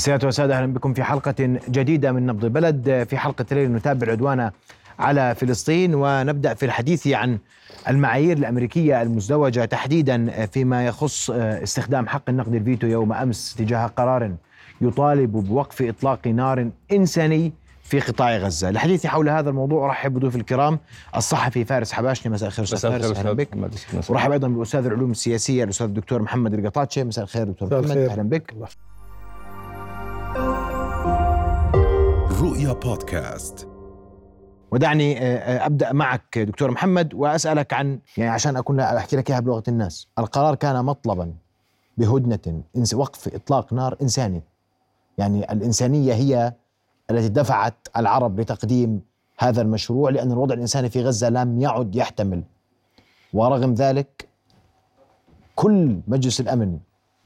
السيادة والسادة أهلا بكم في حلقة جديدة من نبض البلد. في حلقة الليل نتابع العدوان على فلسطين ونبدأ في الحديث عن المعايير الأمريكية المزدوجة تحديدا فيما يخص استخدام حق النقد الفيتو يوم أمس تجاه قرار يطالب بوقف إطلاق نار إنساني في قطاع غزة. الحديث حول هذا الموضوع أرحب بضيوف الكرام الصحفي فارس حباشني. مساء الخير أستاذ فارس أهلا بك. ورحب أيضا بأستاذ العلوم السياسية الأستاذ الدكتور محمد القطاتشي مساء الخير دكتور محمد أهلا بك. رؤيا بودكاست. ودعني أبدأ معك دكتور محمد وأسألك عن يعني عشان أكون أحكي لك إياها بلغة الناس، القرار كان مطلبا بهدنة وقف إطلاق نار إنساني. يعني الإنسانية هي التي دفعت العرب لتقديم هذا المشروع لأن الوضع الإنساني في غزة لم يعد يحتمل. ورغم ذلك كل مجلس الأمن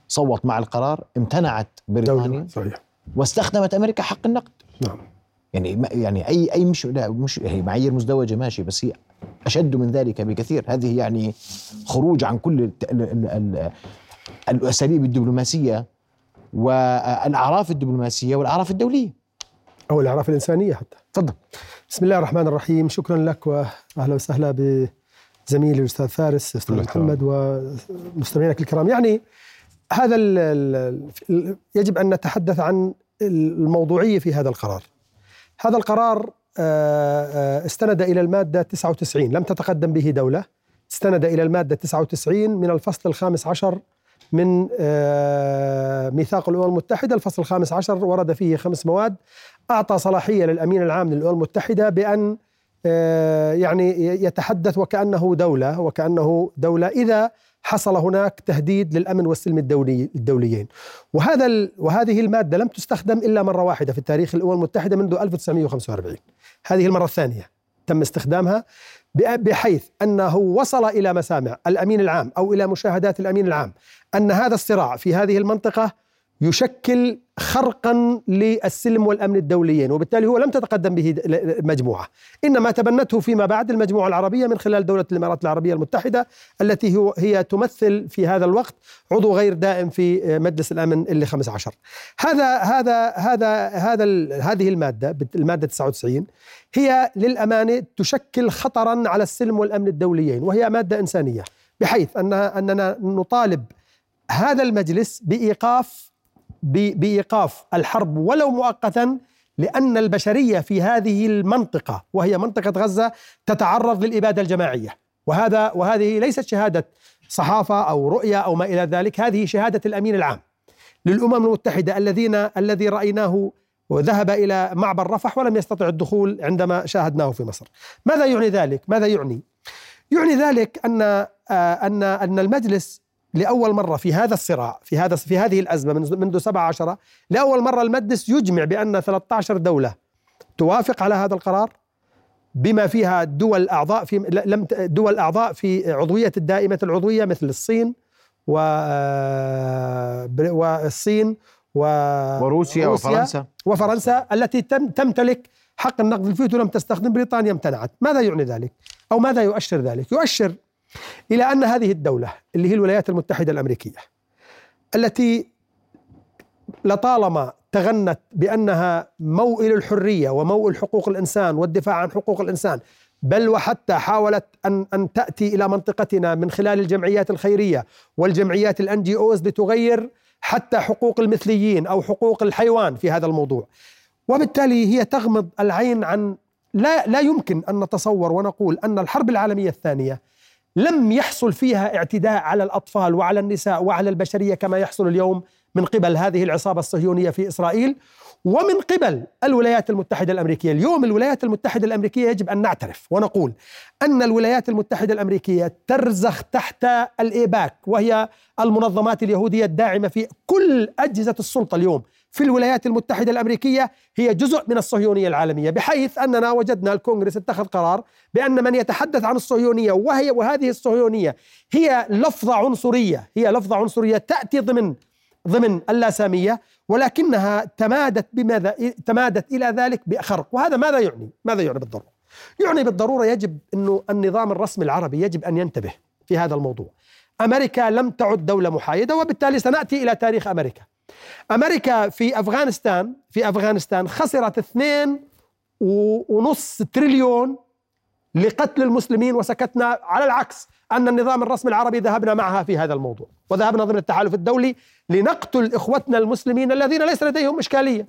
صوت مع القرار امتنعت بريطانيا صحيح. واستخدمت أمريكا حق النقد. نعم. يعني يعني اي أي مش لا مش هي معايير مزدوجة ماشي بس هي أشد من ذلك بكثير. هذه يعني خروج عن كل الأساليب الدبلوماسية والأعراف الدبلوماسية والأعراف الدولية. أو الأعراف الإنسانية حتى. تفضل. بسم الله الرحمن الرحيم. شكرا لك واهلا وسهلا بزميلي الأستاذ فارس أستاذ محمد ومستمعينك الكرام. يعني هذا ال ال يجب أن نتحدث عن الموضوعية في هذا القرار. هذا القرار استند إلى المادة 99 لم تتقدم به دولة. استند إلى المادة 99 من الفصل الخامس عشر من ميثاق الأمم المتحدة. الفصل الخامس عشر ورد فيه خمس مواد. أعطى صلاحية للأمين العام للأمم المتحدة بأن يعني يتحدث وكأنه دولة وكأنه دولة. إذا حصل هناك تهديد للأمن والسلم الدولي الدوليين. وهذا وهذه المادة لم تستخدم إلا مرة واحدة في تاريخ الأمم المتحدة منذ 1945 هذه المرة الثانية تم استخدامها بحيث أنه وصل إلى مسامع الأمين العام أو إلى مشاهدات الأمين العام أن هذا الصراع في هذه المنطقة يشكل خرقا للسلم والأمن الدوليين وبالتالي هو لم تتقدم به مجموعة. إنما تبنته فيما بعد المجموعة العربية من خلال دولة الإمارات العربية المتحدة التي هو هي تمثل في هذا الوقت عضو غير دائم في مجلس الأمن اللي 15 هذا هذا هذا هذا هذه المادة المادة 99 هي للأمانة تشكل خطرا على السلم والأمن الدوليين وهي مادة إنسانية بحيث انها أننا نطالب هذا المجلس بإيقاف بإيقاف الحرب ولو مؤقتا لأن البشرية في هذه المنطقة وهي منطقة غزة تتعرض للإبادة الجماعية. وهذا وهذه ليست شهادة صحافة أو رؤية أو ما إلى ذلك هذه شهادة الأمين العام. للأمم المتحدة الذين الذي رأيناه وذهب إلى معبر رفح ولم يستطع الدخول عندما شاهدناه في مصر. ماذا يعني ذلك؟ ماذا يعني؟ يعني ذلك أن أن أن المجلس لأول مرة في هذا الصراع في هذا في هذه الأزمة منذ منذ 17 لأول مرة المجلس يجمع بأن 13 دولة توافق على هذا القرار بما فيها دول أعضاء في لم دول أعضاء في عضوية الدائمة العضوية مثل الصين و والصين و وروسيا وفرنسا. وفرنسا التي تم تمتلك حق النقد الفيتو لم تستخدم بريطانيا امتنعت. ماذا يعني ذلك؟ أو ماذا يؤشر ذلك؟ يؤشر إلى أن هذه الدولة اللي هي الولايات المتحدة الأمريكية التي لطالما تغنت بأنها موئل الحرية وموئل حقوق الإنسان والدفاع عن حقوق الإنسان بل وحتى حاولت أن أن تأتي إلى منطقتنا من خلال الجمعيات الخيرية والجمعيات الان جي اوز لتغير حتى حقوق المثليين أو حقوق الحيوان في هذا الموضوع. وبالتالي هي تغمض العين عن لا لا يمكن أن نتصور ونقول أن الحرب العالمية الثانية لم يحصل فيها اعتداء على الأطفال وعلى النساء وعلى البشرية كما يحصل اليوم من قبل هذه العصابة الصهيونية في إسرائيل ومن قبل الولايات المتحدة الأمريكية، اليوم الولايات المتحدة الأمريكية يجب أن نعترف ونقول أن الولايات المتحدة الأمريكية ترزخ تحت الإيباك وهي المنظمات اليهودية الداعمة في كل أجهزة السلطة اليوم. في الولايات المتحدة الأمريكية هي جزء من الصهيونية العالمية بحيث أننا وجدنا الكونغرس اتخذ قرار بأن من يتحدث عن الصهيونية وهي وهذه الصهيونية هي لفظة عنصرية هي لفظة عنصرية تأتي ضمن ضمن اللاسامية ولكنها تمادت بماذا؟ تمادت إلى ذلك بخرق وهذا ماذا يعني؟ ماذا يعني بالضرورة؟ يعني بالضرورة يجب أنه النظام الرسمي العربي يجب أن ينتبه في هذا الموضوع. أمريكا لم تعد دولة محايدة وبالتالي سنأتي إلى تاريخ أمريكا. أمريكا في أفغانستان في أفغانستان خسرت اثنين ونص تريليون لقتل المسلمين وسكتنا على العكس أن النظام الرسمي العربي ذهبنا معها في هذا الموضوع. وذهبنا ضمن التحالف الدولي لنقتل إخوتنا المسلمين الذين ليس لديهم إشكالية.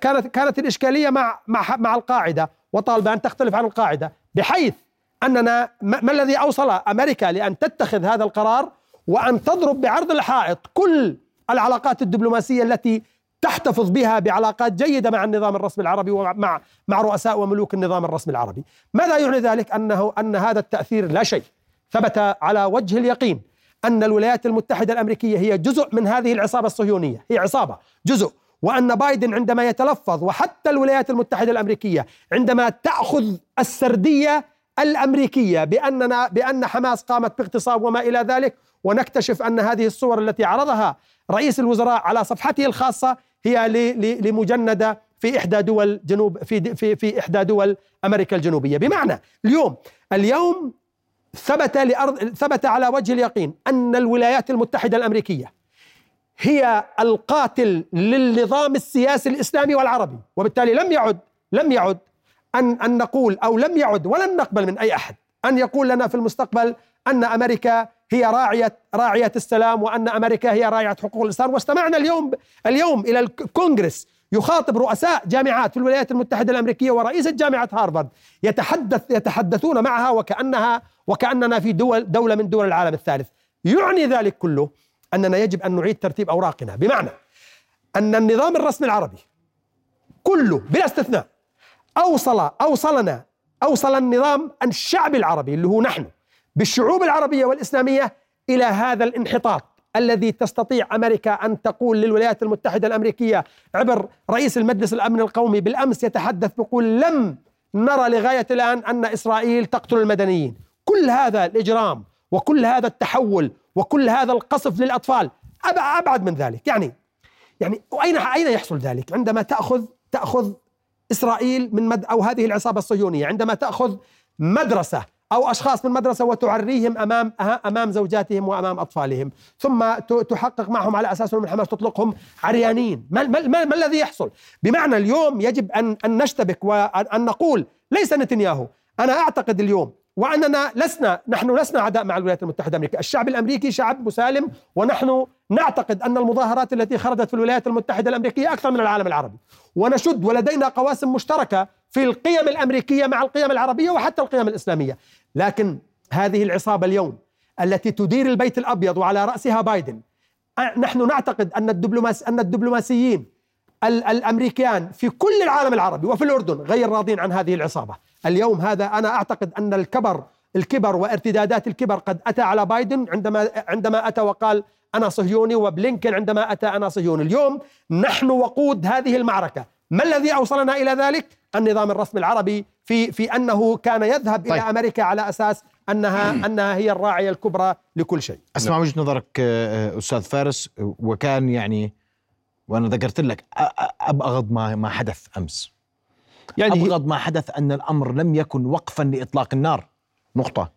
كانت كانت الإشكالية مع مع مع القاعدة وطالبان تختلف عن القاعدة بحيث أننا ما الذي أوصل أمريكا لأن تتخذ هذا القرار وأن تضرب بعرض الحائط كل العلاقات الدبلوماسية التي تحتفظ بها بعلاقات جيدة مع النظام الرسمي العربي ومع مع رؤساء وملوك النظام الرسمي العربي. ماذا يعني ذلك؟ أنه أن هذا التأثير لا شيء. ثبت على وجه اليقين أن الولايات المتحدة الأمريكية هي جزء من هذه العصابة الصهيونية. هي عصابة. جزء. وأن بايدن عندما يتلفظ وحتى الولايات المتحدة الأمريكية عندما تأخذ السردية الأمريكية بأننا بأن حماس قامت باغتصاب وما إلى ذلك ونكتشف أن هذه الصور التي عرضها رئيس الوزراء على صفحته الخاصة هي لمجندة في إحدى دول جنوب في في في إحدى دول أمريكا الجنوبية. بمعنى اليوم اليوم ثبت لأرض ثبت على وجه اليقين أن الولايات المتحدة الأمريكية هي القاتل للنظام السياسي الإسلامي والعربي وبالتالي لم يعد لم يعد أن أن نقول أو لم يعد ولن نقبل من أي أحد. أن يقول لنا في المستقبل أن أمريكا هي راعية راعية السلام وأن أمريكا هي راعية حقوق الإنسان. واستمعنا اليوم اليوم إلى الكونغرس يخاطب رؤساء جامعات في الولايات المتحدة الأمريكية ورئيسة جامعة هارفارد. يتحدث يتحدثون معها وكأنها وكأننا في دول دولة من دول العالم الثالث. يعني ذلك كله أننا يجب أن نعيد ترتيب أوراقنا. بمعنى أن النظام الرسمي العربي كله بلا استثناء أوصل أوصلنا أوصل النظام الشعبي العربي اللي هو نحن بالشعوب العربية والإسلامية إلى هذا الانحطاط الذي تستطيع أمريكا أن تقول للولايات المتحدة الأمريكية عبر رئيس المجلس الأمن القومي بالأمس يتحدث بيقول لم نرى لغاية الآن أن إسرائيل تقتل المدنيين، كل هذا الإجرام وكل هذا التحول وكل هذا القصف للأطفال أبعد من ذلك، يعني يعني أين أين يحصل ذلك؟ عندما تأخذ تأخذ إسرائيل من مد أو هذه العصابة الصهيونية. عندما تأخذ مدرسة أو أشخاص من مدرسة وتعريهم أمام أمام زوجاتهم وأمام أطفالهم ثم تحقق معهم على أساس من حماس تطلقهم عريانين. ما, ما, ما, ما الذي يحصل؟ بمعنى اليوم يجب أن أن نشتبك وان نقول ليس نتنياهو. أنا أعتقد اليوم وأننا لسنا نحن لسنا أعداء مع الولايات المتحدة الأمريكية، الشعب الأمريكي شعب مسالم ونحن نعتقد أن المظاهرات التي خرجت في الولايات المتحدة الأمريكية أكثر من العالم العربي، ونشد ولدينا قواسم مشتركة في القيم الأمريكية مع القيم العربية وحتى القيم الإسلامية، لكن هذه العصابة اليوم التي تدير البيت الأبيض وعلى رأسها بايدن نحن نعتقد أن الدبلوماس أن الدبلوماسيين الامريكان في كل العالم العربي وفي الأردن غير راضين عن هذه العصابة. اليوم هذا أنا أعتقد أن الكبر الكبر وارتدادات الكبر قد أتى على بايدن عندما عندما أتى وقال أنا صهيوني وبلينكن عندما أتى أنا صهيوني. اليوم نحن وقود هذه المعركة. ما الذي أوصلنا إلى ذلك؟ النظام الرسمي العربي في في أنه كان يذهب طيب. إلى أمريكا على أساس انها أنها هي الراعية الكبرى لكل شيء. أسمع وجهة نظرك آه، أستاذ فارس وكان يعني وأنا ذكرت لك أبغض ما ما حدث أمس. يعني أبغض ما حدث أن الأمر لم يكن وقفا لإطلاق النار. نقطة.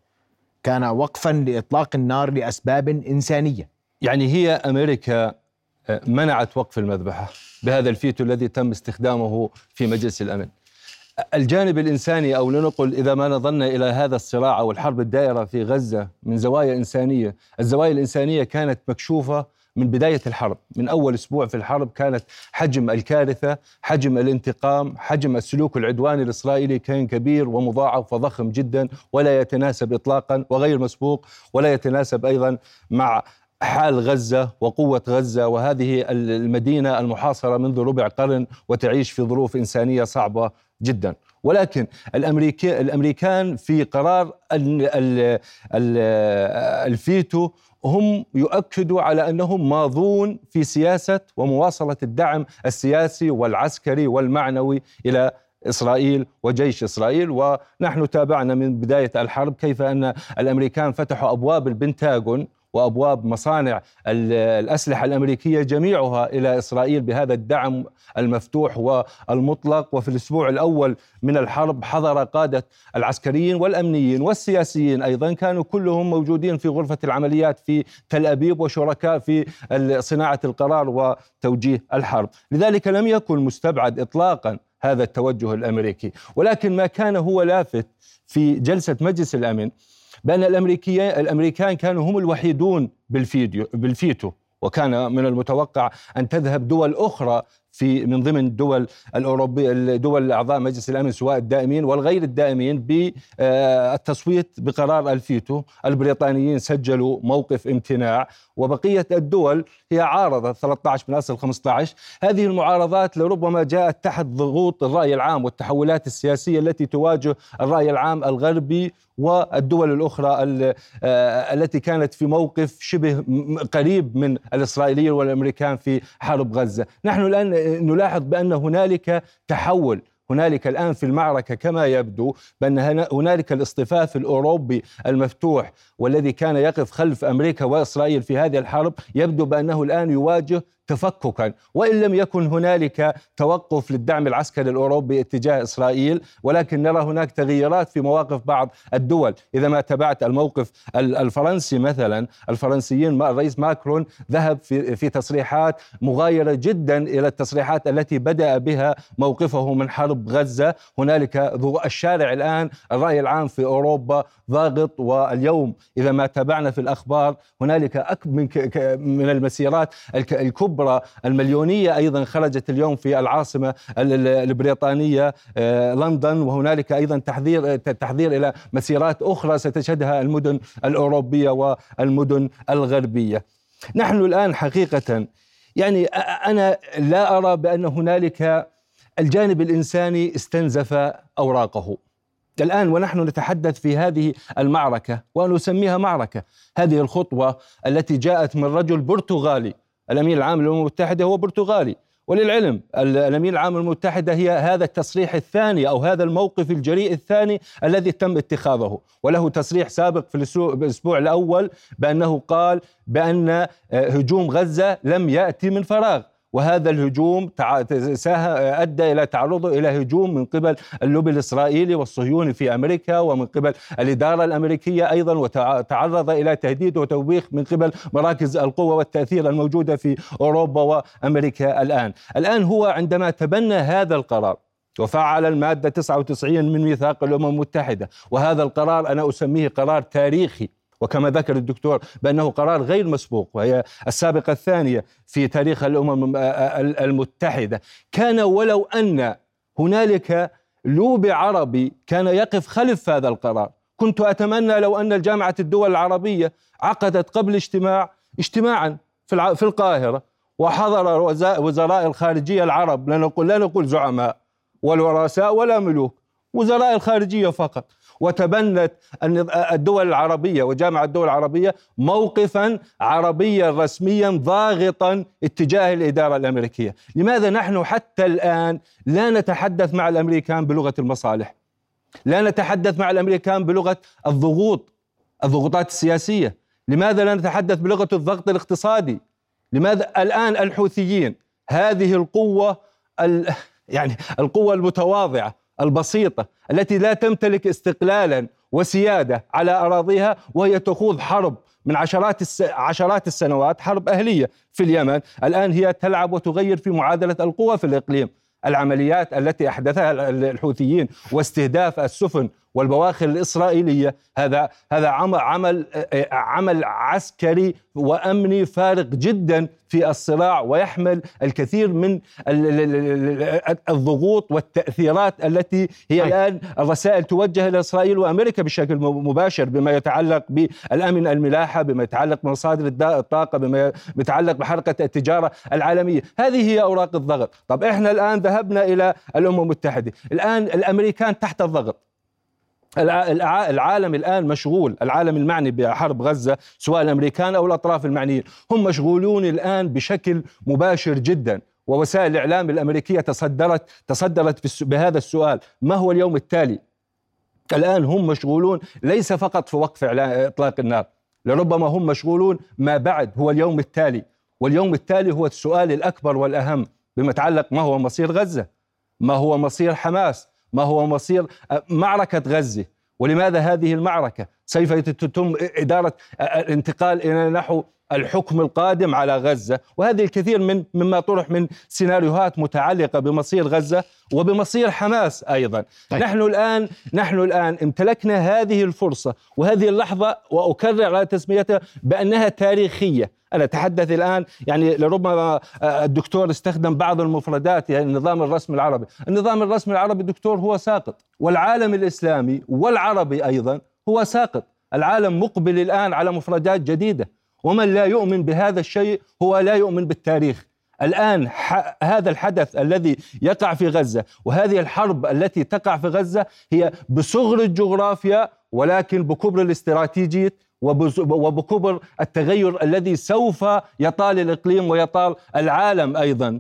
كان وقفا لإطلاق النار لأسباب إنسانية. يعني هي أمريكا آه، منعت وقف المذبحة بهذا الفيتو الذي تم استخدامه في مجلس الأمن. الجانب الإنساني أو لنقل إذا ما نظرنا إلى هذا الصراع أو الحرب الدائرة في غزة من زوايا إنسانية، الزوايا الإنسانية كانت مكشوفة من بداية الحرب، من أول أسبوع في الحرب كانت حجم الكارثة، حجم الانتقام، حجم السلوك العدواني الإسرائيلي كان كبير ومضاعف وضخم جدا ولا يتناسب اطلاقا وغير مسبوق ولا يتناسب أيضا مع حال غزة وقوة غزة وهذه المدينة المحاصرة منذ ربع قرن وتعيش في ظروف إنسانية صعبة جدا. ولكن الامريكي الأمريكان في قرار الفيتو هم يؤكدوا على أنهم ماضون في سياسة ومواصلة الدعم السياسي والعسكري والمعنوي إلى إسرائيل وجيش إسرائيل. ونحن تابعنا من بداية الحرب كيف أن الأمريكان فتحوا أبواب البنتاغون وأبواب مصانع الأسلحة الأمريكية جميعها إلى إسرائيل بهذا الدعم المفتوح والمطلق. وفي الأسبوع الأول من الحرب حضر قادة العسكريين والأمنيين والسياسيين أيضا كانوا كلهم موجودين في غرفة العمليات في تل أبيب وشركاء في صناعة القرار وتوجيه الحرب، لذلك لم يكن مستبعد اطلاقا هذا التوجه الأمريكي، ولكن ما كان هو لافت في جلسة مجلس الأمن بأن الامريكيين الأمريكان كانوا هم الوحيدون بالفيديو بالفيتو وكان من المتوقع أن تذهب دول أخرى في من ضمن الدول الاوروبيه الدول أعضاء مجلس الأمن سواء الدائمين والغير الدائمين بالتصويت بقرار الفيتو، البريطانيين سجلوا موقف امتناع وبقية الدول هي عارضت 13 من أصل 15 هذه المعارضات لربما جاءت تحت ضغوط الرأي العام والتحولات السياسية التي تواجه الرأي العام الغربي والدول الأخرى آه، التي كانت في موقف شبه قريب من الإسرائيليين والأمريكان في حرب غزة، نحن الآن نلاحظ بأن هنالك تحول. هنالك الآن في المعركة كما يبدو بأن هنالك الاصطفاف الأوروبي المفتوح والذي كان يقف خلف أمريكا وإسرائيل في هذه الحرب. يبدو بأنه الآن يواجه تفككا. وإن لم يكن هنالك توقف للدعم العسكري الأوروبي اتجاه إسرائيل ولكن نرى هناك تغيرات في مواقف بعض الدول. إذا ما تابعت الموقف الفرنسي مثلا الفرنسيين الرئيس ماكرون ذهب في في تصريحات مغايرة جدا إلى التصريحات التي بدأ بها موقفه من حرب غزة. هنالك الشارع الآن الرأي العام في أوروبا ضاغط واليوم إذا ما تابعنا في الأخبار هنالك من المسيرات الكبرى المليونية أيضا خرجت اليوم في العاصمة البريطانية آه، لندن. وهنالك أيضا تحذير تحذير إلى مسيرات أخرى ستشهدها المدن الأوروبية والمدن الغربية. نحن الآن حقيقة يعني أنا لا أرى بأن هنالك الجانب الإنساني استنزف أوراقه. الآن ونحن نتحدث في هذه المعركة وأنا أسميها معركة. هذه الخطوة التي جاءت من رجل برتغالي الأمين العام للأمم المتحدة هو برتغالي. وللعلم الأمين العام المتحدة هي هذا التصريح الثاني أو هذا الموقف الجريء الثاني الذي تم اتخاذه. وله تصريح سابق في الأسبوع الأول بأنه قال بأن آه، هجوم غزة لم يأتي من فراغ. وهذا الهجوم أدى إلى تعرضه إلى هجوم من قبل اللوبي الإسرائيلي والصهيوني في أمريكا ومن قبل الإدارة الأمريكية أيضا وتعرض إلى تهديد وتوبيخ من قبل مراكز القوة والتأثير الموجودة في أوروبا وأمريكا الآن. الآن هو عندما تبنى هذا القرار وفعل المادة 99 من ميثاق الأمم المتحدة وهذا القرار أنا أسميه قرار تاريخي وكما ذكر الدكتور بأنه قرار غير مسبوق وهي السابقة الثانية في تاريخ الأمم المتحدة. كان ولو أن هنالك لوبي عربي كان يقف خلف هذا القرار. كنت أتمنى لو أن الجامعة الدول العربية عقدت قبل اجتماع اجتماعا في في القاهرة وحضر وزراء الخارجية العرب. لا نقول لا نقول زعماء والورثاء ولا ملوك وزراء الخارجية فقط. وتبنت الدول العربية وجامعة الدول العربية موقفا عربيا رسميا ضاغطا اتجاه الإدارة الأمريكية. لماذا نحن حتى الآن لا نتحدث مع الأمريكان بلغة المصالح؟ لا نتحدث مع الأمريكان بلغة الضغوط الضغوطات السياسية. لماذا لا نتحدث بلغة الضغط الاقتصادي؟ لماذا الآن الحوثيين؟ هذه القوة يعني القوة المتواضعة. البسيطة التي لا تمتلك استقلالا وسيادة على أراضيها وهي تخوض حرب من عشرات الس... عشرات السنوات حرب أهلية في اليمن. الآن هي تلعب وتغير في معادلة القوى في الإقليم. العمليات التي أحدثها الحوثيين واستهداف السفن والبواخر الإسرائيلية. هذا هذا عمل عمل عسكري وأمني فارق جدا في الصراع ويحمل الكثير من الضغوط والتأثيرات التي هي الآن الرسائل توجه إلى إسرائيل وأمريكا بشكل مباشر بما يتعلق بالأمن الملاحة بما يتعلق بمصادر الطاقة بما يتعلق بحركة التجارة العالمية. هذه هي أوراق الضغط. طب إحنا الآن ذهبنا إلى الأمم المتحدة. الآن الأمريكان تحت الضغط. العالم الآن مشغول. العالم المعني بحرب غزة سواء الأمريكان أو الأطراف المعنيين. هم مشغولون الآن بشكل مباشر جدا. ووسائل الإعلام الأمريكية تصدرت تصدرت بهذا السؤال. ما هو اليوم التالي؟ الآن هم مشغولون ليس فقط في وقف إطلاق النار. لربما هم مشغولون ما بعد. هو اليوم التالي. واليوم التالي هو السؤال الأكبر والأهم بما يتعلق ما هو مصير غزة؟ ما هو مصير حماس؟ ما هو مصير؟ معركة غزة. ولماذا هذه المعركة؟ سوف تتم إدارة الانتقال إلى نحو الحكم القادم على غزة. وهذه الكثير من مما طرح من سيناريوهات متعلقة بمصير غزة وبمصير حماس أيضا. طيب. نحن الآن نحن الآن امتلكنا هذه الفرصة وهذه اللحظة وأكرر على تسميتها بأنها تاريخية. أنا أتحدث الآن يعني لربما الدكتور استخدم بعض المفردات يعني النظام الرسمي العربي. النظام الرسمي العربي دكتور هو ساقط. والعالم الإسلامي والعربي أيضا هو ساقط. العالم مقبل الآن على مفردات جديدة. ومن لا يؤمن بهذا الشيء هو لا يؤمن بالتاريخ. الآن هذا الحدث الذي يقع في غزة وهذه الحرب التي تقع في غزة هي بصغر الجغرافيا ولكن بكبر الاستراتيجية وبكبر التغير الذي سوف يطال الإقليم ويطال العالم أيضا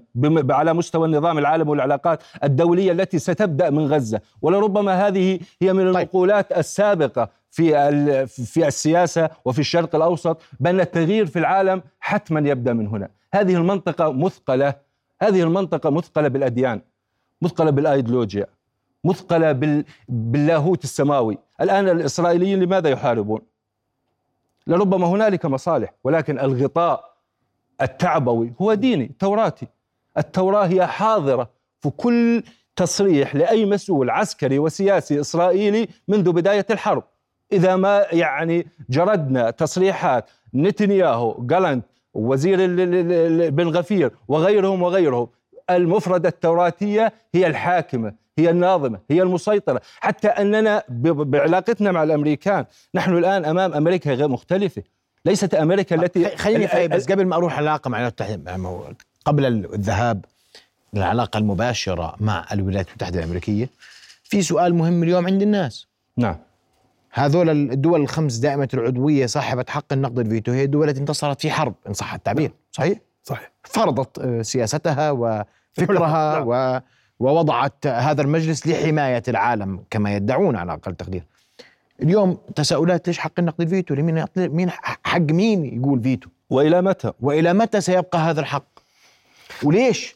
على مستوى النظام العالمي والعلاقات الدولية التي ستبدأ من غزة. ولربما هذه هي من طيب. المقولات السابقة في في السياسة وفي الشرق الأوسط بأن التغيير في العالم حتما يبدأ من هنا. هذه المنطقة مثقلة هذه المنطقة مثقلة بالأديان مثقلة بالأيديولوجيا مثقلة باللاهوت السماوي. الآن الاسرائيليين لماذا يحاربون؟ لربما هنالك مصالح ولكن الغطاء التعبوي هو ديني توراتي. التوراة هي حاضرة في كل تصريح لأي مسؤول عسكري وسياسي إسرائيلي منذ بداية الحرب. إذا ما يعني جردنا تصريحات نتنياهو جالنت وزير بن غفير وغيرهم وغيرهم المفردة التوراتية هي الحاكمة هي الناظمة هي المسيطرة. حتى أننا بعلاقتنا مع الأمريكان نحن الآن أمام أمريكا غير مختلفة. ليست أمريكا التي خليني بس قبل ما أروح العلاقة مع قبل الذهاب للعلاقة المباشرة مع الولايات المتحدة الأمريكية في سؤال مهم اليوم عند الناس. نعم. هذول الدول الخمس دائمة العضوية صاحبة حق النقض الفيتو هي الدول التي انتصرت في حرب إن صح التعبير. صحيح؟ صحيح. فرضت آه، سياستها وفكرها نعم. و ووضعت هذا المجلس لحماية العالم كما يدعون على أقل تقدير. اليوم تساؤلات ليش حق النقض الفيتو لمين مين حق مين يقول فيتو؟ وإلى متى؟ وإلى متى سيبقى هذا الحق؟ وليش؟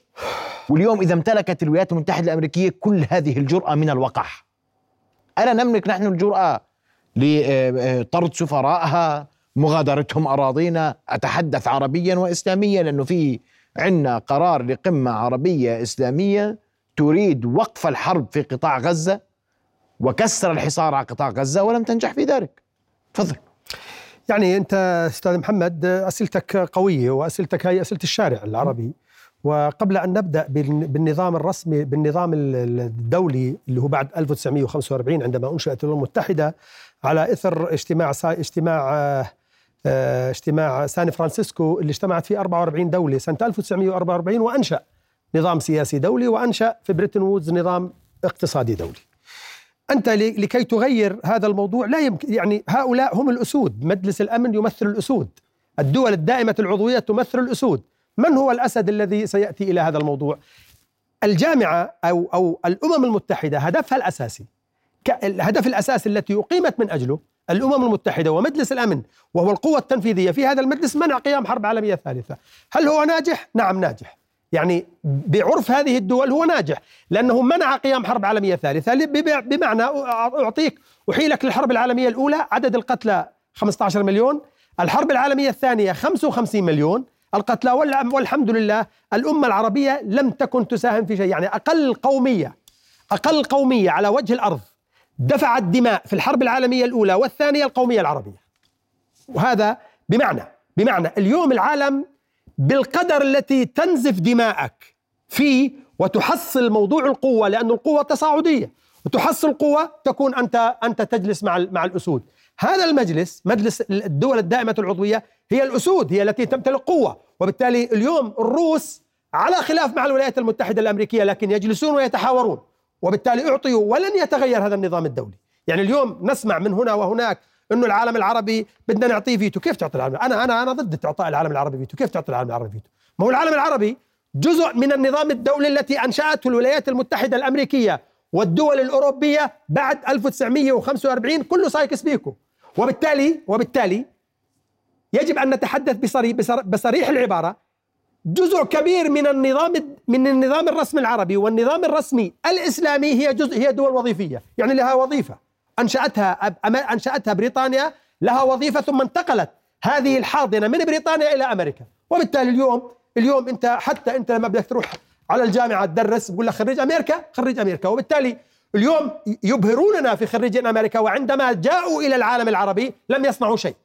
واليوم إذا امتلكت الولايات المتحدة الأمريكية كل هذه الجرأة من الوقح ألا نملك نحن الجرأة لطرد سفرائها مغادرتهم أراضينا أتحدث عربيا واسلاميا لأنه في عندنا قرار لقمة عربية إسلامية تريد وقف الحرب في قطاع غزة وكسر الحصار على قطاع غزة ولم تنجح في ذلك. تفضل. يعني أنت أستاذ محمد أسئلتك قوية وأسئلتك هي أسئلة الشارع العربي وقبل أن نبدأ بالنظام الرسمي بالنظام الدولي اللي هو بعد 1945 عندما أنشئت الأمم المتحدة على إثر اجتماع اجتماع آه، اجتماع سان فرانسيسكو اللي اجتمعت فيه 44 دولة سنة 1944 وأنشأ نظام سياسي دولي وأنشأ في بريتن وودز نظام اقتصادي دولي. أنت لكي تغير هذا الموضوع لا يمكن يعني هؤلاء هم الأسود، مجلس الأمن يمثل الأسود. الدول الدائمة العضوية تمثل الأسود. من هو الأسد الذي سيأتي إلى هذا الموضوع؟ الجامعة أو أو الأمم المتحدة هدفها الأساسي الهدف الأساسي التي أقيمت من أجله الأمم المتحدة ومجلس الأمن وهو القوة التنفيذية في هذا المجلس منع قيام حرب عالمية ثالثه. هل هو ناجح؟ نعم ناجح. يعني بعرف هذه الدول هو ناجح لأنه منع قيام حرب عالمية ثالثة بمعنى أعطيك أحيلك للحرب العالمية الأولى عدد القتلى 15 مليون الحرب العالمية الثانية 55 مليون القتلى والحمد لله الأمة العربية لم تكن تساهم في شيء يعني أقل قومية أقل قومية على وجه الأرض دفعت دماء في الحرب العالمية الأولى والثانية القومية العربية. وهذا بمعنى بمعنى اليوم العالم بالقدر التي تنزف دماءك فيه وتحصل موضوع القوة لأن القوة تصاعدية. وتحصل قوة تكون أنت أنت تجلس مع مع الأسود. هذا المجلس مجلس الدول الدائمة العضوية هي الأسود هي التي تمتلك قوة. وبالتالي اليوم الروس على خلاف مع الولايات المتحدة الأمريكية لكن يجلسون ويتحاورون. وبالتالي أعطيوا ولن يتغير هذا النظام الدولي. يعني اليوم نسمع من هنا وهناك إنه العالم العربي بدنا نعطيه فيتو. كيف تعطي العالم أنا أنا أنا ضد إعطاء العالم العربي فيتو. كيف تعطي العالم العربي فيتو؟ ما هو العالم العربي جزء من النظام الدولي التي أنشأته الولايات المتحدة الأمريكية والدول الأوروبية بعد 1945 كله سايكس بيكو. وبالتالي وبالتالي يجب أن نتحدث بصريح, بصريح العبارة. جزء كبير من النظام من النظام الرسمي العربي والنظام الرسمي الإسلامي هي جزء هي دول وظيفية، يعني لها وظيفة. أنشأتها أنشأتها بريطانيا لها وظيفة ثم انتقلت هذه الحاضنة من بريطانيا إلى أمريكا، وبالتالي اليوم اليوم أنت حتى أنت لما بدك تروح على الجامعة تدرس بقول لك خريج أمريكا خريج أمريكا. وبالتالي اليوم يبهروننا في خريجين أمريكا وعندما جاءوا إلى العالم العربي لم يصنعوا شيء.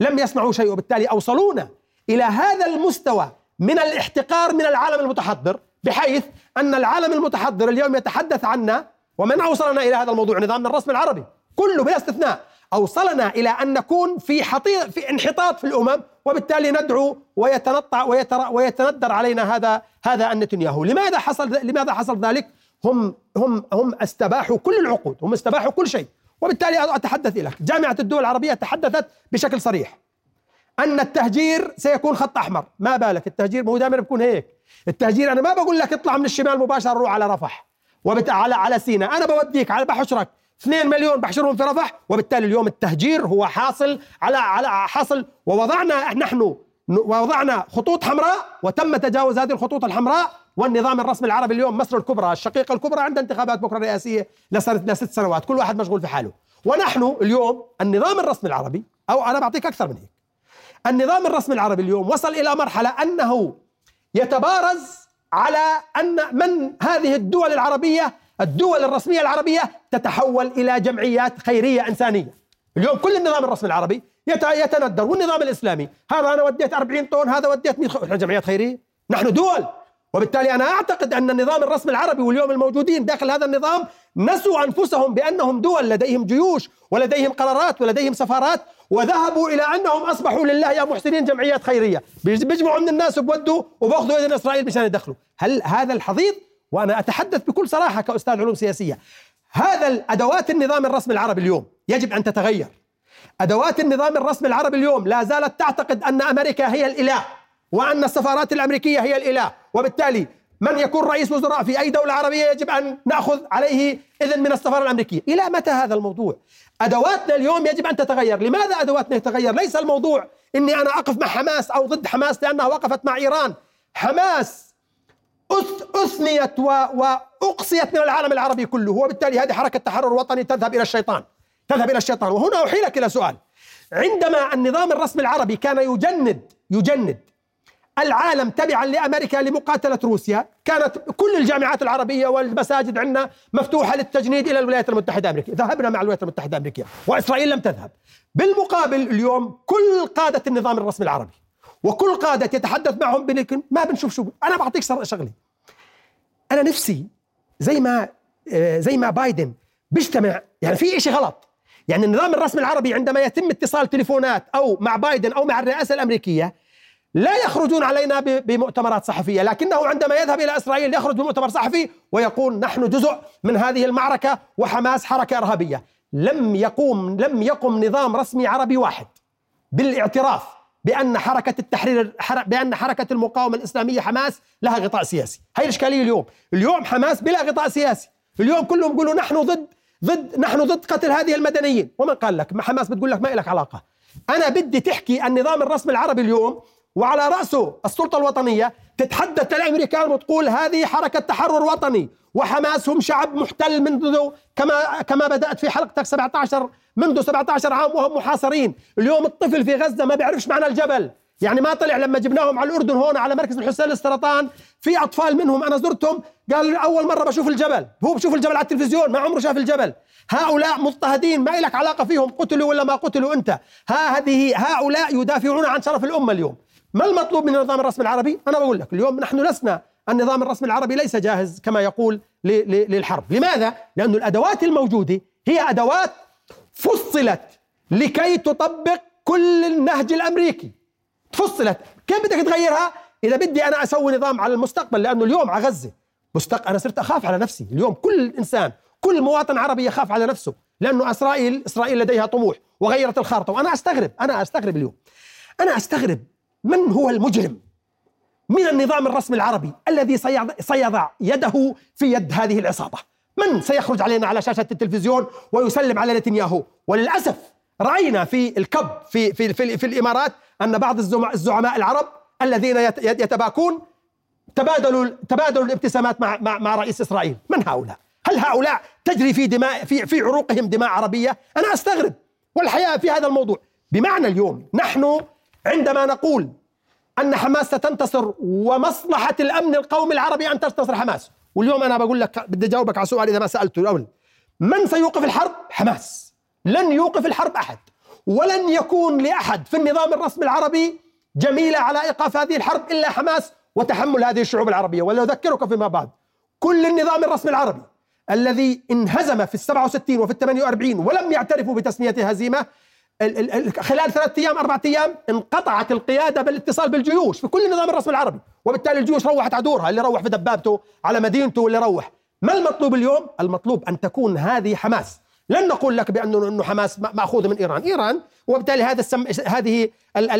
لم يصنعوا شيء. وبالتالي أوصلونا إلى هذا المستوى من الاحتقار من العالم المتحضر بحيث أن العالم المتحضر اليوم يتحدث عنا ومن أوصلنا إلى هذا الموضوع؟ نظامنا الرسمي العربي. كله بلا استثناء. أوصلنا إلى أن نكون في حطيط في انحطاط في الأمم وبالتالي ندعو ويتنطع ويتندر علينا هذا هذا النتنياهو. لماذا حصل لماذا حصل ذلك؟ هم هم هم استباحوا كل العقود هم استباحوا كل شيء. وبالتالي أتحدث لك جامعة الدول العربية تحدثت بشكل صريح. أن التهجير سيكون خط أحمر. ما بالك؟ التهجير مو دائما بيكون هيك. التهجير أنا ما بقول لك اطلع من الشمال مباشره روح على رفح وبت... على على سينا. أنا بوديك على بحشرك 2 مليون بحشرهم في رفح وبالتالي اليوم التهجير هو حاصل على على حاصل ووضعنا نحن ووضعنا خطوط حمراء وتم تجاوز هذه الخطوط الحمراء والنظام الرسمي العربي اليوم مصر الكبرى الشقيقة الكبرى عند انتخابات بكرة رئاسية لست سنوات. كل واحد مشغول في حاله. ونحن اليوم النظام الرسمي العربي أو أنا بعطيك أكثر من هيك النظام الرسمي العربي اليوم وصل إلى مرحلة أنه يتبارز على أن من هذه الدول العربية الدول الرسمية العربية تتحول إلى جمعيات خيرية إنسانية. اليوم كل النظام الرسمي العربي يتندر والنظام الإسلامي هذا أنا وديت 40 طن هذا وديت 100 إحنا جمعيات خيرية نحن دول. وبالتالي أنا أعتقد أن النظام الرسمي العربي واليوم الموجودين داخل هذا النظام نسوا أنفسهم بأنهم دول لديهم جيوش ولديهم قرارات ولديهم سفارات وذهبوا إلى أنهم أصبحوا لله يا محسنين جمعيات خيرية. بيجمعوا من الناس وبودوا وباخذوا إذن إسرائيل مشان يدخلوا. هل هذا الحضيض؟ وأنا أتحدث بكل صراحة كأستاذ علوم سياسية. هذا أدوات النظام الرسمي العربي اليوم يجب أن تتغير. أدوات النظام الرسمي العربي اليوم لا زالت تعتقد أن أمريكا هي الإله وأن السفارات الأمريكية هي الإله. وبالتالي من يكون رئيس وزراء في أي دولة عربية يجب أن نأخذ عليه إذن من السفارة الأمريكية؟ إلى متى هذا الموضوع؟ أدواتنا اليوم يجب أن تتغير. لماذا أدواتنا تتغير؟ ليس الموضوع إني أنا أقف مع حماس أو ضد حماس لأنها وقفت مع إيران. حماس أثنيت وأقصيت من العالم العربي كله وبالتالي هذه حركة تحرر وطني تذهب إلى الشيطان. تذهب إلى الشيطان. وهنا أحيلك إلى سؤال. عندما النظام الرسمي العربي كان يجند يجند العالم تبعا لأمريكا لمقاتلة روسيا. كانت كل الجامعات العربية والمساجد عندنا مفتوحة للتجنيد إلى الولايات المتحدة الامريكيه، ذهبنا مع الولايات المتحدة الامريكيه، وإسرائيل لم تذهب. بالمقابل اليوم كل قادة النظام الرسمي العربي وكل قادة يتحدث معهم ما بنشوف شو. أنا بعطيك شغله. أنا نفسي زي ما آه، زي ما بايدن بيجتمع. يعني في شيء غلط. يعني النظام الرسمي العربي عندما يتم اتصال تليفونات أو مع بايدن أو مع الرئاسة الأمريكية لا يخرجون علينا بمؤتمرات صحفية لكنه عندما يذهب إلى إسرائيل يخرج بمؤتمر صحفي ويقول نحن جزء من هذه المعركة وحماس حركة إرهابية. لم يقوم لم يقم نظام رسمي عربي واحد بالاعتراف بأن حركة التحرير بأن حركة المقاومة الإسلامية حماس لها غطاء سياسي. هي الإشكالية اليوم. اليوم حماس بلا غطاء سياسي. اليوم كلهم يقولوا نحن ضد ضد نحن ضد قتل هذه المدنيين. ومن قال لك؟ حماس بتقول لك ما لك علاقة. أنا بدي تحكي النظام الرسمي العربي اليوم وعلى رأسه السلطة الوطنية تتحدث الأمريكان وتقول هذه حركة تحرر وطني وحماس هم شعب محتل منذ كما كما بدأت في حلقتك 17 منذ 17 عام وهم محاصرين. اليوم الطفل في غزة ما بيعرفش معنى الجبل. يعني ما طلع لما جبناهم على الأردن هون على مركز الحسين للسرطان في أطفال منهم أنا زرتهم قال أول مرة بشوف الجبل. هو بشوف الجبل على التلفزيون ما عمره شاف الجبل. هؤلاء مضطهدين ما لك علاقة فيهم قتلوا ولا ما قتلوا أنت؟ ها هذه هؤلاء يدافعون عن شرف الأمة اليوم. ما المطلوب من النظام الرسمي العربي؟ أنا بقول لك اليوم نحن لسنا النظام الرسمي العربي ليس جاهز كما يقول للحرب. لماذا؟ لأن الأدوات الموجودة هي أدوات فصلت لكي تطبق كل النهج الأمريكي. فصلت كيف بدك تغيرها؟ إذا بدي أنا أسوي نظام على المستقبل لأنه اليوم على غزة. مستق... أنا صرت أخاف على نفسي. اليوم كل إنسان كل مواطن عربي يخاف على نفسه لأنه إسرائيل إسرائيل لديها طموح وغيرت الخارطة. وأنا أستغرب أنا أستغرب اليوم. أنا أستغرب من هو المجرم؟ من النظام الرسمي العربي الذي سيضع يده في يد هذه العصابة. من سيخرج علينا على شاشة التلفزيون ويسلم على نتنياهو؟ وللأسف رأينا في الكب في في في, في الإمارات أن بعض الزعماء العرب الذين يتباكون تبادلوا تبادلوا الابتسامات مع مع, مع رئيس إسرائيل. من هؤلاء؟ هل هؤلاء تجري في دماء في في عروقهم دماء عربية؟ أنا أستغرب. والحقيقة في هذا الموضوع. بمعنى اليوم نحن عندما نقول أن حماس ستنتصر ومصلحة الأمن القومي العربي أن تنتصر حماس. واليوم أنا بقول لك بدي أجاوبك على سؤال إذا ما سألته الأول. من سيوقف الحرب؟ حماس. لن يوقف الحرب أحد. ولن يكون لأحد في النظام الرسمي العربي جميلة على إيقاف هذه الحرب إلا حماس وتحمل هذه الشعوب العربية. ولأذكرك فيما بعد كل النظام الرسمي العربي الذي انهزم في السبعة وستين وفي الثمانية وأربعين ولم يعترفوا بتسمية هزيمة خلال ثلاثة أيام أربعة أيام انقطعت القيادة بالاتصال بالجيوش في كل النظام الرسمي العربي. وبالتالي الجيوش روحت عدورها اللي روح في دبابته على مدينته واللي روح. ما المطلوب اليوم؟ المطلوب أن تكون هذه حماس. لن نقول لك إنه حماس ماخوذه من إيران، إيران وبالتالي هذا السم... هذه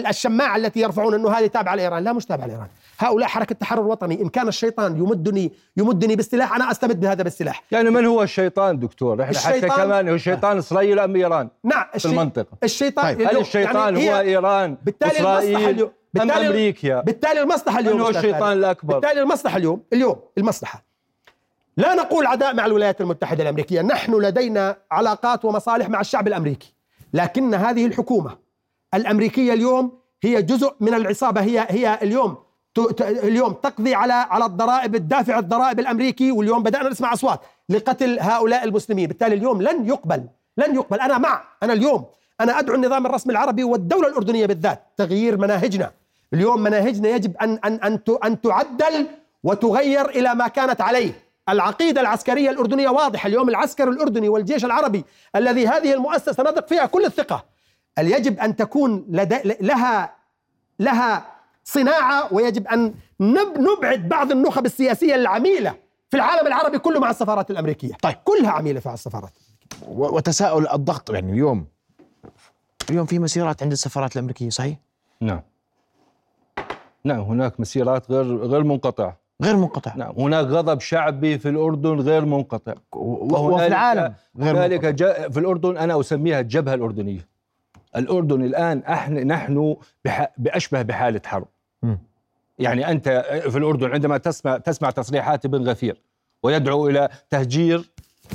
الشماعة التي يرفعون إنه هذه تابعة لإيران، لا مش تابعة لإيران، هؤلاء حركة تحرر وطني، إن كان الشيطان يمدني يمدني بالسلاح أنا استمد بهذا بالسلاح. يعني من هو الشيطان دكتور؟ إحنا حتى كمان هو الشيطان إسرائيل أم إيران؟ نعم في المنطقة. الشيطان طيب. هل الشيطان يعني هو إيران؟ بالتالي إسرائيل أم أمريكا؟ بالتالي المصلحة اليوم من هو الشيطان الأكبر؟ بالتالي المصلحة اليوم اليوم المصلحة لا نقول عداء مع الولايات المتحدة الأمريكية. نحن لدينا علاقات ومصالح مع الشعب الأمريكي. لكن هذه الحكومة الأمريكية اليوم هي جزء من العصابة. هي هي اليوم اليوم تقضي على على الضرائب الدافع الضرائب الأمريكي واليوم بدأنا نسمع أصوات لقتل هؤلاء المسلمين. بالتالي اليوم لن يقبل لن يقبل. أنا مع أنا اليوم أنا أدعو النظام الرسمي العربي والدولة الأردنية بالذات تغيير مناهجنا. اليوم مناهجنا يجب ان ان أن أن تعدل وتغير إلى ما كانت عليه. العقيدة العسكرية الأردنية واضحة. اليوم العسكر الأردني والجيش العربي الذي هذه المؤسسة نثق فيها كل الثقة. يجب أن تكون لدي لها لها صناعة؟ ويجب أن نبعد بعض النخب السياسية العميلة في العالم العربي كله مع السفارات الأمريكية. طيب. كلها عميلة في السفارات وتساؤل الضغط يعني اليوم. اليوم في مسيرات عند السفارات الأمريكية صحيح؟ نعم. نعم هناك مسيرات غير غير منقطعة. غير منقطع. نعم هناك غضب شعبي في الأردن غير منقطع. وفي العالم غير ذلك منقطع. في الأردن أنا أسميها الجبهة الأردنية. الأردن الآن إحنا نحن بأشبه بحالة حرب. م. يعني أنت في الأردن عندما تسمع تسمع تصريحات ابن غفير ويدعو إلى تهجير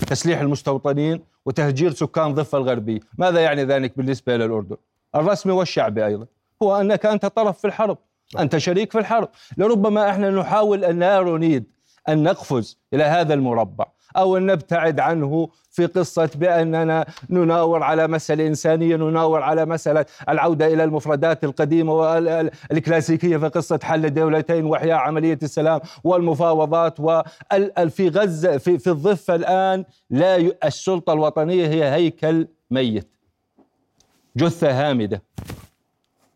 تسليح المستوطنين وتهجير سكان ضفة الغربية. ماذا يعني ذلك بالنسبة إلى الأردن الرسمي والشعبي أيضا. هو أنك أنت طرف في الحرب. أنت شريك في الحرب. لربما إحنا نحاول أن لا نريد أن نقفز إلى هذا المربع أو أن نبتعد عنه في قصة بأننا نناور على مسألة إنسانية نناور على مسألة العودة إلى المفردات القديمة والكلاسيكية في قصة حل الدولتين وإحياء عملية السلام والمفاوضات وفي غزة في, في الضفة الآن لا السلطة الوطنية هي هيكل ميت. جثة هامدة.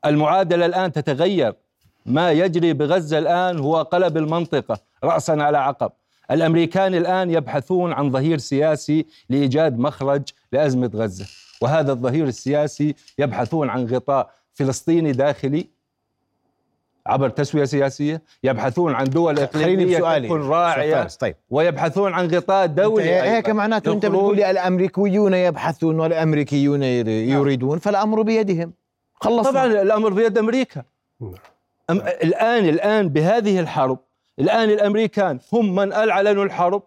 المعادلة الآن تتغير. ما يجري بغزة الآن هو قلب المنطقة رأسا على عقب. الأمريكان الآن يبحثون عن ظهير سياسي لإيجاد مخرج لأزمة غزة. وهذا الظهير السياسي يبحثون عن غطاء فلسطيني داخلي عبر تسوية سياسية يبحثون عن دول إقليمية تكون راعية طيب. ويبحثون عن غطاء دولي هيك معناته أنت بتقولي الأمريكيون يبحثون والأمريكيون يريدون فالأمر بيدهم. خلصنا. طبعا الأمر بيد أمريكا. نعم. أم الآن الآن بهذه الحرب الآن الأمريكان هم من أعلنوا الحرب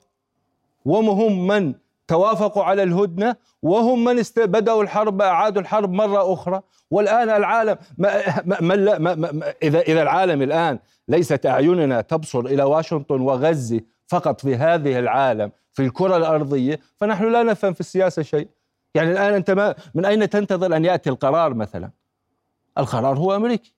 وهم من توافقوا على الهدنة وهم من بدأوا الحرب أعادوا الحرب مرة أخرى. والآن العالم ما ما ما ما ما إذا إذا العالم الآن ليست أعيننا تبصر إلى واشنطن وغزة فقط في هذه العالم في الكرة الأرضية فنحن لا نفهم في السياسة شيء. يعني الآن أنت ما من أين تنتظر أن يأتي القرار مثلا؟ القرار هو أمريكي.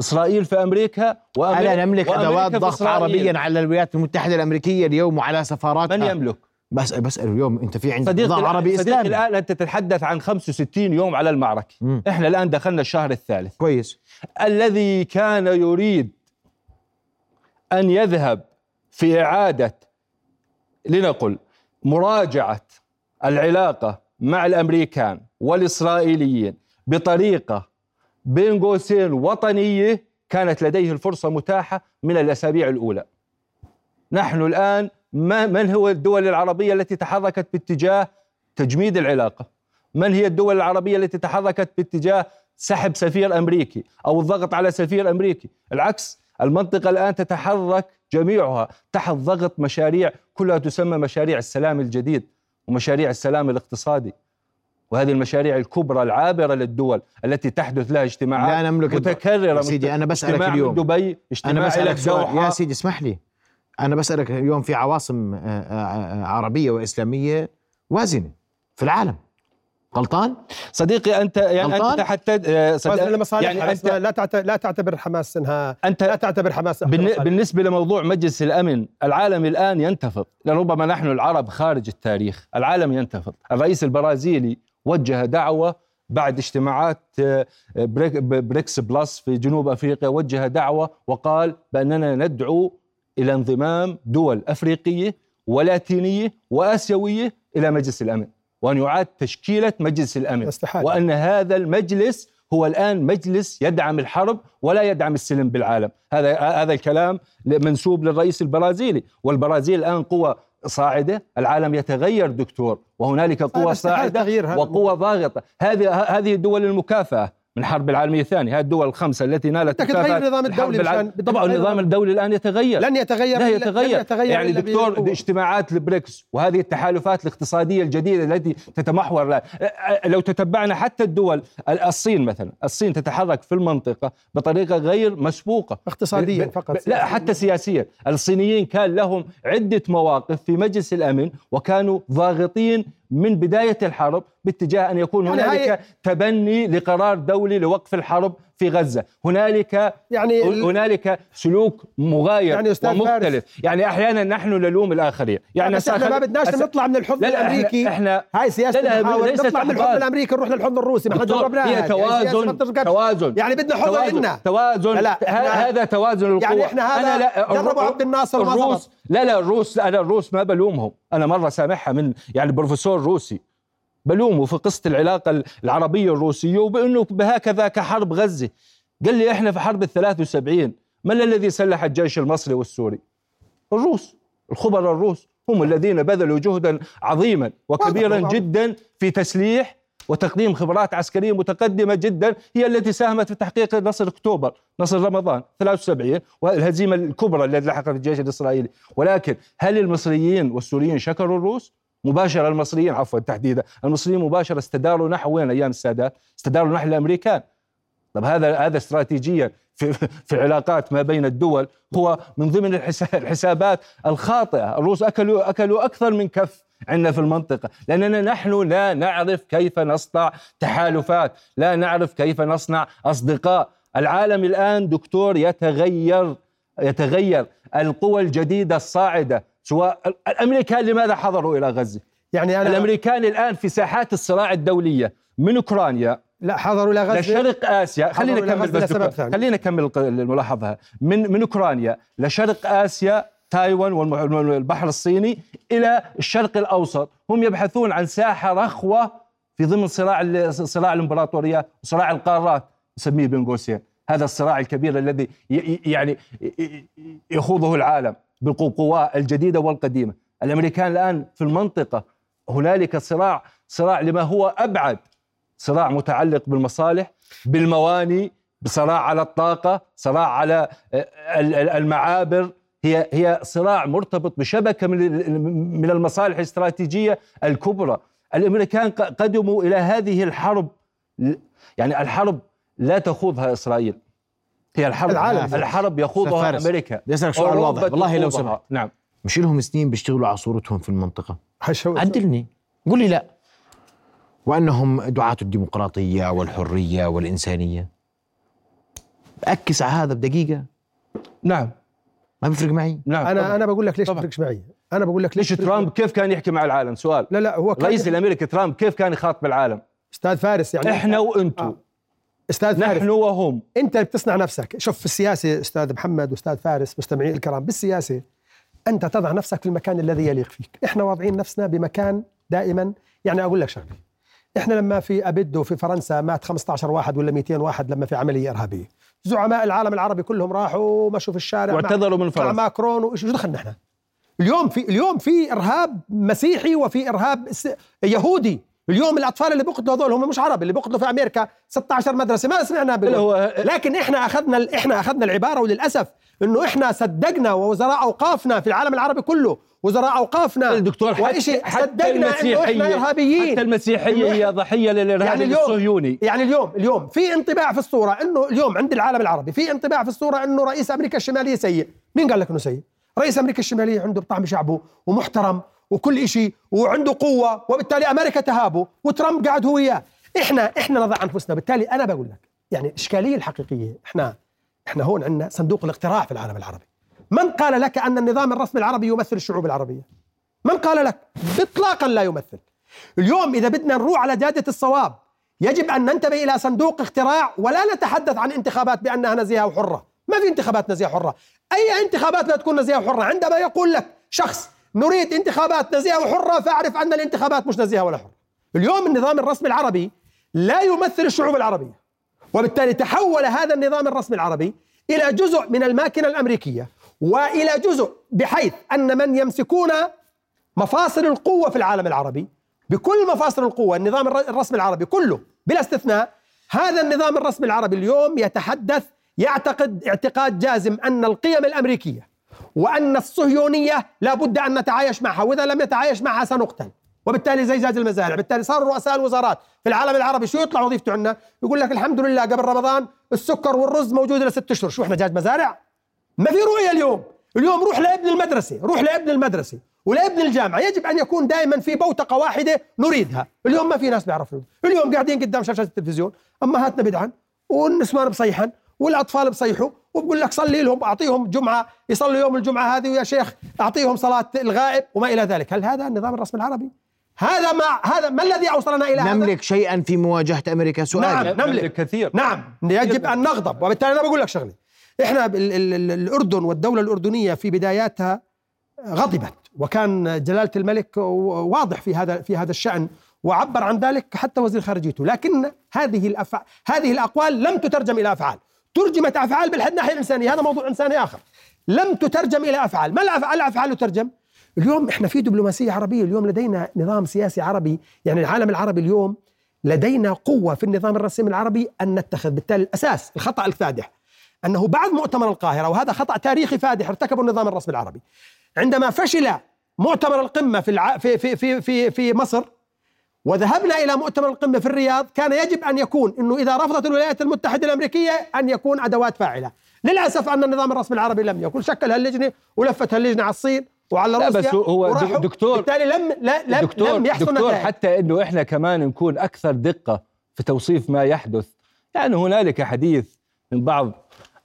إسرائيل في أمريكا وأمريكا ألا نملك أدوات ضغط عربيا على الولايات المتحدة الأمريكية اليوم وعلى سفاراتها. من يملك؟ بس بسال اليوم أنت في عندك نظام عربي إسلامي. الآن أنت تتحدث عن 65 يوم على المعركة. م. إحنا الآن دخلنا الشهر الثالث. كويس. الذي كان يريد أن يذهب في إعادة لنقل مراجعة العلاقة مع الأمريكان والإسرائيليين بطريقة بين قوسين وطنيه كانت لديه الفرصة متاحة من الأسابيع الأولى. نحن الآن ما من هو الدول العربية التي تحركت باتجاه تجميد العلاقة؟ من هي الدول العربية التي تحركت باتجاه سحب سفير أمريكي أو الضغط على سفير أمريكي؟ العكس المنطقة الآن تتحرك جميعها تحت ضغط مشاريع كلها تسمى مشاريع السلام الجديد ومشاريع السلام الاقتصادي. وهذه المشاريع الكبرى العابرة للدول التي تحدث لها اجتماعات لا نملك متكررة سيدي أنا بسألك اجتماع اليوم دبي اجتماع أنا بسألك سؤال يا يا سيدي اسمح لي أنا بسألك اليوم في عواصم آه، آه، عربية وإسلامية وازنة في العالم غلطان؟ صديقي انت يعني غلطان؟ انت حتى آه، صديقي- وزن لمصالح يعني حماس. انت لا تعت- لا تعتبر حماس انها انت لا تعتبر حماس أحد بالن- المصالح. بالنسبة لموضوع مجلس الأمن العالم الآن ينتفض لربما نحن العرب خارج التاريخ العالم ينتفض الرئيس البرازيلي وجه دعوة بعد اجتماعات آه، بريك- بريكس بلس في جنوب أفريقيا وجه دعوة وقال بأننا ندعو إلى انضمام دول أفريقية ولاتينية وآسيوية إلى مجلس الأمن وأن يعاد تشكيلة مجلس الأمن استحالة. وأن هذا المجلس هو الآن مجلس يدعم الحرب ولا يدعم السلم بالعالم هذا هذا الكلام منسوب للرئيس البرازيلي والبرازيل الآن قوة صاعدة العالم يتغير دكتور وهنالك استحالة صاعدة وقوة ضاغطة. هذه هذه الدول المكافأة. من الحرب العالمية الثانية هذه الدول الخمسة التي نالت تغير النظام الدولي بدك طبعا النظام الدولي الآن يتغير لن يتغير لا يتغير, لن يتغير يعني دكتور. اجتماعات البريكس وهذه التحالفات الاقتصادية الجديدة التي تتمحور الآن. لو تتبعنا حتى الدول الصين مثلا الصين تتحرك في المنطقة بطريقة غير مسبوقة اقتصاديا فقط لا سياسياً. حتى سياسيا الصينيين كان لهم عدة مواقف في مجلس الأمن وكانوا ضاغطين من بداية الحرب باتجاه أن يكون يعني هنالك تبني لقرار دولي لوقف الحرب في غزة. هنالك يعني ال- هنالك سلوك مغاير يعني أستاذ ومختلف. يعني أحيانا نحن نلوم الآخرين. يعني بس إحنا ما بدناش أسا- نطلع من الحضن لا لا الأمريكي. إحنا, إحنا هاي سياسة لا لا نطلع من الحضن. الأمريكي نروح للحضن الروسي. ما إحنا جربناها هي ما توازن. توازن. يعني بدنا حضن إلنا. توازن. لا هذا توازن القوة. يعني إحنا هذا لا جربوا عبد الناصر الروس. لا لا الروس أنا الروس ما بلومهم. أنا مرة سامعها من يعني بروفيسور روسي. بلومه في قصة العلاقة العربية الروسية وبأنه بهكذا كحرب غزة قال لي إحنا في حرب ال 73 من الذي سلح الجيش المصري والسوري؟ الروس الخبراء الروس هم الذين بذلوا جهدا عظيما وكبيرا. جدا في تسليح وتقديم خبرات عسكرية متقدمة جدا هي التي ساهمت في تحقيق نصر أكتوبر نصر رمضان 73 والهزيمة الكبرى التي لحقت الجيش الإسرائيلي ولكن هل المصريين والسوريين شكروا الروس؟ مباشرة المصريين عفوا تحديدا. المصريين مباشرة استداروا نحو وين أيام السادات؟ استداروا نحو الأمريكان. طب هذا هذا استراتيجيا في في العلاقات ما بين الدول هو من ضمن الحسا- الحسابات الخاطئة، الروس أكلوا أكلوا أكثر من كف عندنا في المنطقة، لأننا نحن لا نعرف كيف نصنع تحالفات، لا نعرف كيف نصنع أصدقاء، العالم الآن دكتور يتغير يتغير، القوى الجديدة الصاعدة سواء الأمريكان لماذا حضروا إلى غزة؟ يعني أنا الأمريكان الآن في ساحات الصراع الدولية من أوكرانيا لا حضروا إلى غزة. لشرق آسيا. خلينا نكمل بس. خلينا نكمل الملاحظة. من من أوكرانيا لشرق آسيا تايوان والبحر الصيني إلى الشرق الأوسط. هم يبحثون عن ساحة رخوة في ضمن صراع صراع الامبراطوريات وصراع القارات نسميه بين قوسين هذا الصراع الكبير الذي يعني يخوضه العالم. بالقوى الجديدة والقديمة. الأمريكان الآن في المنطقة هنالك صراع صراع لما هو أبعد صراع متعلق بالمصالح بالمواني بصراع على الطاقة صراع على ال- المعابر. هي هي صراع مرتبط بشبكة من من المصالح الاستراتيجية الكبرى. الأمريكان ق- قدموا إلى هذه الحرب. يعني الحرب لا تخوضها إسرائيل. هي الحرب العالم. الحرب يخوضها بدي أسألك سؤال واضح. والله لو. سمحت. نعم. مش لهم سنين بيشتغلوا على صورتهم في المنطقة. حشو عدلني. قول لي لا. وأنهم دعاة الديمقراطية والحرية والإنسانية. أكس على هذا بدقيقة. نعم. ما بيفرق معي؟ نعم. أنا طبعاً. أنا بقول لك ليش طبعاً. تفرقش معي. أنا بقول لك ليش تفرق- ترامب كيف كان يحكي مع العالم؟ سؤال. لا لا هو كان رئيس الأمريكي ترامب كيف كان يخاطب العالم؟ أستاذ فارس يعني إحنا وأنتم آه. أستاذ فارس نحن وهم. أنت بتصنع نفسك. شوف في السياسة أستاذ محمد واستاذ فارس مستمعين الكرام بالسياسة أنت تضع نفسك في المكان الذي يليق فيك. إحنا واضعين نفسنا بمكان دائما. يعني أقول لك شغلة. إحنا لما في ابدو في فرنسا مات 15 واحد ولا 200 واحد لما في عملية إرهابية. زعماء العالم العربي كلهم راحوا ومشوا في الشارع مع- واعتذروا من مع فرنسا ماكرون وإيش شو دخلنا إحنا؟ اليوم في اليوم في إرهاب مسيحي وفي إرهاب يهودي. اليوم الأطفال اللي بيقتلوا هذول هم مش عرب اللي بيقتلوا في أمريكا 16 مدرسة ما سمعنا هو لكن إحنا أخذنا إحنا أخذنا العبارة وللأسف إنه إحنا صدقنا ووزراء أوقافنا في العالم العربي كله وزراء أوقافنا. الدكتور حتى, حتى المسيحيه إحنا إرهابيين. حتى المسيحية هي ضحية للإرهاب يعني اليوم الصهيوني. يعني اليوم اليوم في انطباع في الصورة إنه اليوم عند العالم العربي في انطباع في الصورة إنه رئيس أمريكا الشمالية سيء. مين قال لك إنه سيء؟ رئيس أمريكا الشمالية عنده بطعم شعبه ومحترم وكل شيء وعنده قوة وبالتالي أمريكا تهابه وترامب قاعد هو وياه. إحنا إحنا نضع أنفسنا. بالتالي أنا بقول لك يعني الاشكاليه الحقيقية إحنا إحنا هون عندنا صندوق الاقتراع في العالم العربي. من قال لك أن النظام الرسمي العربي يمثل الشعوب العربية؟ من قال لك؟ اطلاقا لا يمثل. اليوم إذا بدنا نروح على جاده الصواب يجب أن ننتبه إلى صندوق اقتراع ولا نتحدث عن انتخابات بأنها نزيهة وحرة. ما في انتخابات نزيهة حره أي انتخابات لا تكون نزيهة وحرة؟ عندما يقول لك شخص نريد انتخابات نزيهة وحرة فأعرف أن الانتخابات مش نزيهة ولا حرة. اليوم النظام الرسمي العربي لا يمثل الشعوب العربية وبالتالي تحول هذا النظام الرسمي العربي إلى جزء من الماكينة الأمريكية وإلى جزء بحيث أن من يمسكون مفاصل القوة في العالم العربي بكل مفاصل القوة النظام الرسمي العربي كله بلا استثناء هذا النظام الرسمي العربي اليوم يتحدث يعتقد اعتقاد جازم أن القيم الأمريكية وأن الصهيونية لا بد أن نتعايش معها وإذا لم نتعايش معها سنقتل. وبالتالي زي زاد المزارع بالتالي صاروا رؤساء الوزارات في العالم العربي شو يطلع وظيفته عندنا؟ يقول لك الحمد لله قبل رمضان السكر والرز موجود لست أشهر. شو إحنا دجاج مزارع؟ ما في رؤية اليوم. اليوم روح لابن المدرسة روح لابن المدرسة ولابن الجامعة. يجب أن يكون دائما في بوتقة واحدة نريدها. اليوم ما في ناس بيعرفوا اليوم قاعدين قدام شاشة التلفزيون أمهاتنا بدعن والنسوان بصيحن والأطفال بصيحوا وبقول لك صلي لهم أعطيهم جمعة يصلوا يوم الجمعة هذه ويا شيخ أعطيهم صلاة الغائب وما إلى ذلك. هل هذا النظام الرسمي العربي؟ هذا ما هذا ما الذي أوصلنا إلى نملك هذا؟ شيئا في مواجهة أمريكا؟ سؤال. نعم نملك كثير. نعم يجب أن نغضب. وبالتالي أنا بقول لك شغله إحنا الأردن والدولة الأردنية في بداياتها غضبت وكان جلالة الملك واضح في هذا في هذا الشأن وعبر عن ذلك حتى وزير خارجيته. لكن هذه الأفع... هذه الأقوال لم تترجم إلى أفعال. ترجمت أفعال بالناحيه الإنسانية. هذا موضوع إنساني آخر. لم تترجم إلى أفعال. ما الأفعال؟ تترجم اليوم إحنا في دبلوماسية عربية. اليوم لدينا نظام سياسي عربي. يعني العالم العربي اليوم لدينا قوة في النظام الرسمي العربي أن نتخذ بالتالي الأساس الخطأ الفادح. أنه بعد مؤتمر القاهرة وهذا خطأ تاريخي فادح ارتكبه النظام الرسمي العربي. عندما فشل مؤتمر القمة في الع... في في في في, في مصر وذهبنا إلى مؤتمر القمة في الرياض كان يجب أن يكون إنه إذا رفضت الولايات المتحدة الأمريكية أن يكون أدوات فاعلة. للأسف أن النظام الرسمي العربي لم يكن شكل هاللجنة ولفت هاللجنة على الصين وعلى روسيا بس هو دكتور بالتالي لم لا لم, دكتور لم يحصل دكتور نتائج. حتى إنه إحنا كمان نكون أكثر دقة في توصيف ما يحدث. يعني هنالك حديث من بعض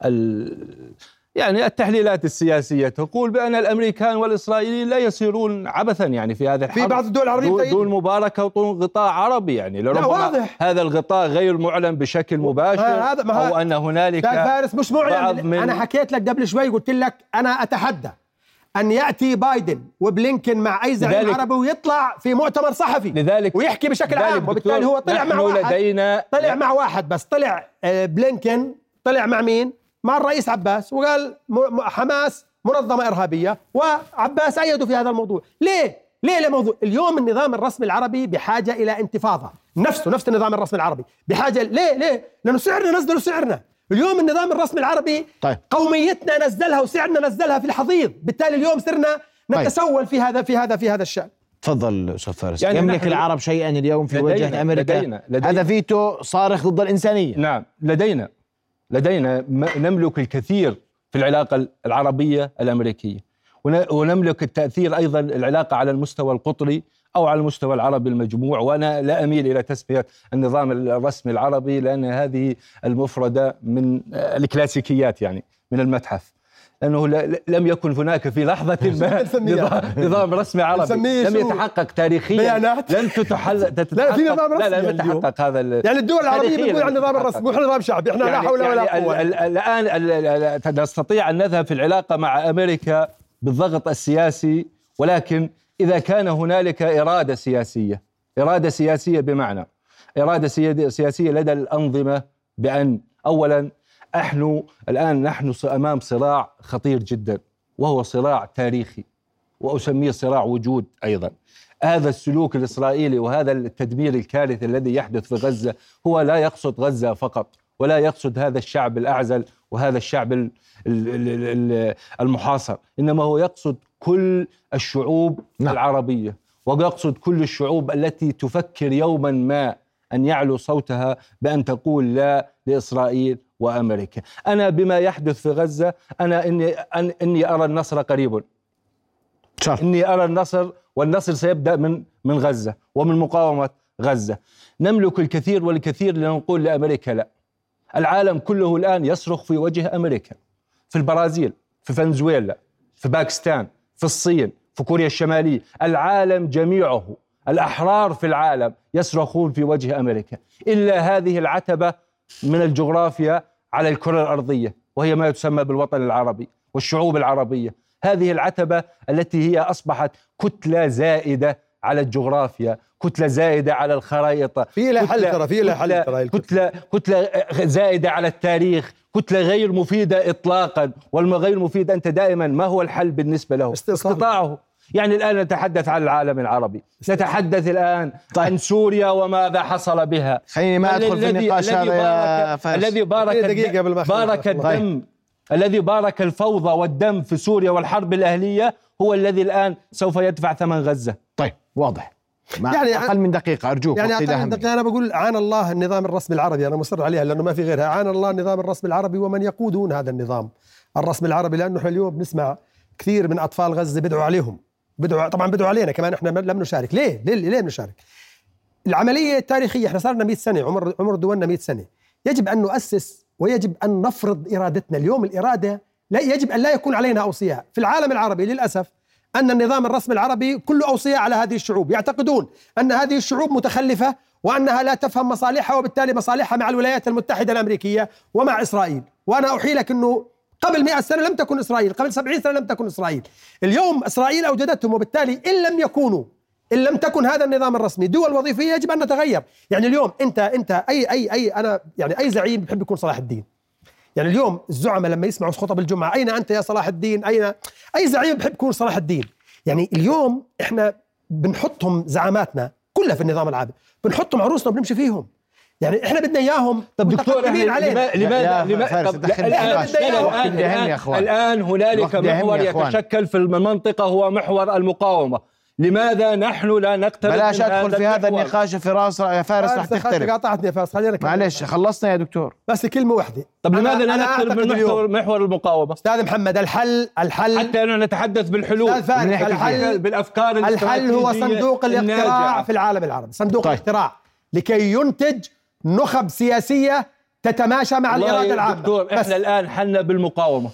ال يعني التحليلات السياسية تقول بأن الأمريكان والإسرائيليين لا يسيرون عبثا يعني في هذا الحرب. في بعض الدول العربية دون مباركة ودون غطاء عربي يعني. لا واضح. هذا الغطاء غير معلن بشكل مباشر هذا ما أو أن هنالك فارس مش معلن. أنا حكيت لك قبل شوي قلت لك أنا أتحدى أن يأتي بايدن وبلينكن مع أي زعيم عربي ويطلع في مؤتمر صحفي لذلك ويحكي بشكل عام. وبالتالي هو طلع مع واحد. لدينا طلع مع واحد بس. طلع آه، بلينكن طلع مع مين؟ مع الرئيس عباس وقال حماس منظمة إرهابية وعباس ايده في هذا الموضوع، ليه؟ ليه لموضوع اليوم النظام الرسمي العربي بحاجة إلى انتفاضة، نفسه نفس النظام الرسمي العربي بحاجة ليه؟ ليه؟ لأنه سعرنا نزلوا سعرنا، اليوم النظام الرسمي العربي طيب. قوميتنا نزلها وسعرنا نزلها في الحضيض بالتالي اليوم صرنا طيب. نتسول طيب. في هذا في هذا في هذا الشأن تفضل أستاذ فارس يعني يملك العرب شيئا اليوم في وجه أمريكا لدينا لدينا هذا فيتو صارخ ضد الإنسانية نعم لدينا لدينا نملك الكثير في العلاقة العربية الأمريكية. ونملك التأثير أيضا العلاقة على المستوى القطري أو على المستوى العربي المجموع. وأنا لا أميل إلى تسمية النظام الرسمي العربي لأن هذه المفردة من الكلاسيكيات يعني من المتحف. لأنه لم يكن هناك في لحظة ما نظام رسمي عربي. لم يتحقق تاريخيا. بيانات؟ لن تتحل لا في نظام رسمي لا لم يتحقق هذا يعني الدول العربية بتقول عن النظام الرسمي إحنا نظام شعبي. إحنا يعني لا حول ولا يعني قوة. الآن نستطيع أن نذهب في العلاقة مع أمريكا بالضغط السياسي ولكن إذا كان هنالك إرادة سياسية إرادة سياسية بمعنى إرادة سياسية لدى الأنظمة بأن اولا نحن الان نحن امام صراع خطير جدا وهو صراع تاريخي واسميه صراع وجود أيضا هذا السلوك الاسرائيلي وهذا التدمير الكارثي الذي يحدث في غزة هو لا يقصد غزة فقط ولا يقصد هذا الشعب الأعزل وهذا الشعب المحاصر إنما هو يقصد كل الشعوب نعم. العربية ويقصد كل الشعوب التي تفكر يوما ما أن يعلو صوتها بأن تقول لا لإسرائيل وأمريكا. أنا بما يحدث في غزة أنا إني أن إني أرى النصر قريب. شرط. إني أرى النصر والنصر سيبدأ من من غزة ومن مقاومة غزة. نملك الكثير والكثير لنقول لأمريكا لا. العالم كله الآن يصرخ في وجه أمريكا في البرازيل في فنزويلا في باكستان في الصين في كوريا الشمالية. العالم جميعه الأحرار في العالم يصرخون في وجه أمريكا. إلا هذه العتبة من الجغرافيا على الكرة الأرضية وهي ما تسمى بالوطن العربي والشعوب العربية. هذه العتبة التي هي أصبحت كتلة زائدة على الجغرافيا كتلة زائدة على الخرائط في لها حل ترى في لها حل ترى كتلة كتلة زائدة على التاريخ كتلة غير مفيدة اطلاقا والغير مفيد أنت دائما ما هو الحل بالنسبة له؟ استطاعه. يعني الآن نتحدث عن العالم العربي. نتحدث الآن طيب. عن سوريا وماذا حصل بها. خليني ما أدخل في النقاش هذا يا فارس. الذي بارك دقيقة بارك الدم طيب. الذي بارك الفوضى والدم في سوريا والحرب الأهلية هو الذي الآن سوف يدفع ثمن غزة. طيب واضح. يعني أقل من دقيقة أرجوك يعني أقل من دقيقه أنا بقول عان الله النظام الرسمي العربي أنا مصر عليها لأنه ما في غيرها. عان الله النظام الرسمي العربي ومن يقودون هذا النظام الرسمي العربي لأنه إحنا اليوم بنسمع كثير من أطفال غزة بدعوا عليهم. بدعوا طبعا بدعوا علينا كمان إحنا لم نشارك. ليه؟ ليه ليه بنشارك العملية التاريخية إحنا صار لنا 100 سنة عمر عمر دولنا 100 سنة. يجب أن نؤسس ويجب أن نفرض إرادتنا. اليوم الإرادة لا يجب أن لا يكون علينا أوصياء. في العالم العربي للأسف أن النظام الرسمي العربي كله أوصياء على هذه الشعوب. يعتقدون أن هذه الشعوب متخلفة وأنها لا تفهم مصالحها وبالتالي مصالحها مع الولايات المتحدة الأمريكية ومع إسرائيل. وأنا أحيلك إنه قبل 100 سنة لم تكن إسرائيل قبل 70 سنة لم تكن إسرائيل. اليوم إسرائيل أوجدتهم وبالتالي إن لم يكونوا إن لم تكن هذا النظام الرسمي دول وظيفية يجب أن نتغير. يعني اليوم أنت أنت أي أي أي أنا يعني أي زعيم بحب يكون صلاح الدين. يعني اليوم الزعماء لما يسمعوا خطب الجمعة أين أنت يا صلاح الدين؟ أين؟ أي زعيم بحب يكون صلاح الدين؟ يعني اليوم إحنا بنحطهم زعاماتنا كلها في النظام العام. بنحطهم عروسنا وبنمشي فيهم. يعني إحنا بدنا إياهم. طب دكتور لماذا لماذا لماذا الآن الان هنالك محور يتشكل في المنطقة هو محور المقاومة. لماذا نحن لا نقترب بلاش أدخل في هذا النقاش فراس. يا فارس رح تختلف قاطعتني يا فارس خلينا معلش خلصنا يا دكتور. بس كلمة واحدة. طب لماذا لا نقترب من محور محور المقاومة؟ أستاذ محمد الحل الحل حتى انه نتحدث بالحلول. الحل بالأفكار الحل هو صندوق الاقتراع في العالم العربي. صندوق طيب. الاقتراع. لكي ينتج نخب سياسية تتماشى مع الإرادة العامة. دكتور إحنا الآن حلنا بالمقاومة.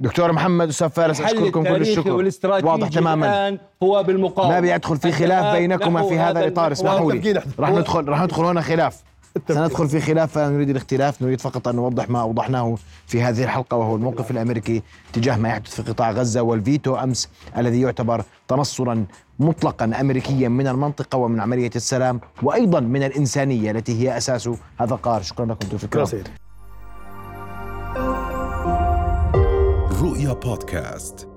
دكتور محمد أستاذ فارس أشكركم كل الشكر. واضح تماما. الآن هو بالمقاومة. ما بيدخل في خلاف بينكما في هذا الإطار اسمحوا لي. راح ندخل راح ندخل هنا خلاف. سندخل في خلاف فلا نريد الاختلاف نريد فقط أن نوضح ما أوضحناه في هذه الحلقة وهو الموقف الأمريكي تجاه ما يحدث في قطاع غزة والفيتو أمس الذي يعتبر تنصرا مطلقا أمريكيا من المنطقة ومن عملية السلام وأيضا من الإنسانية التي هي أساس هذا القرار. شكرا لكم ضيوف الكرام رؤيا بودكاست.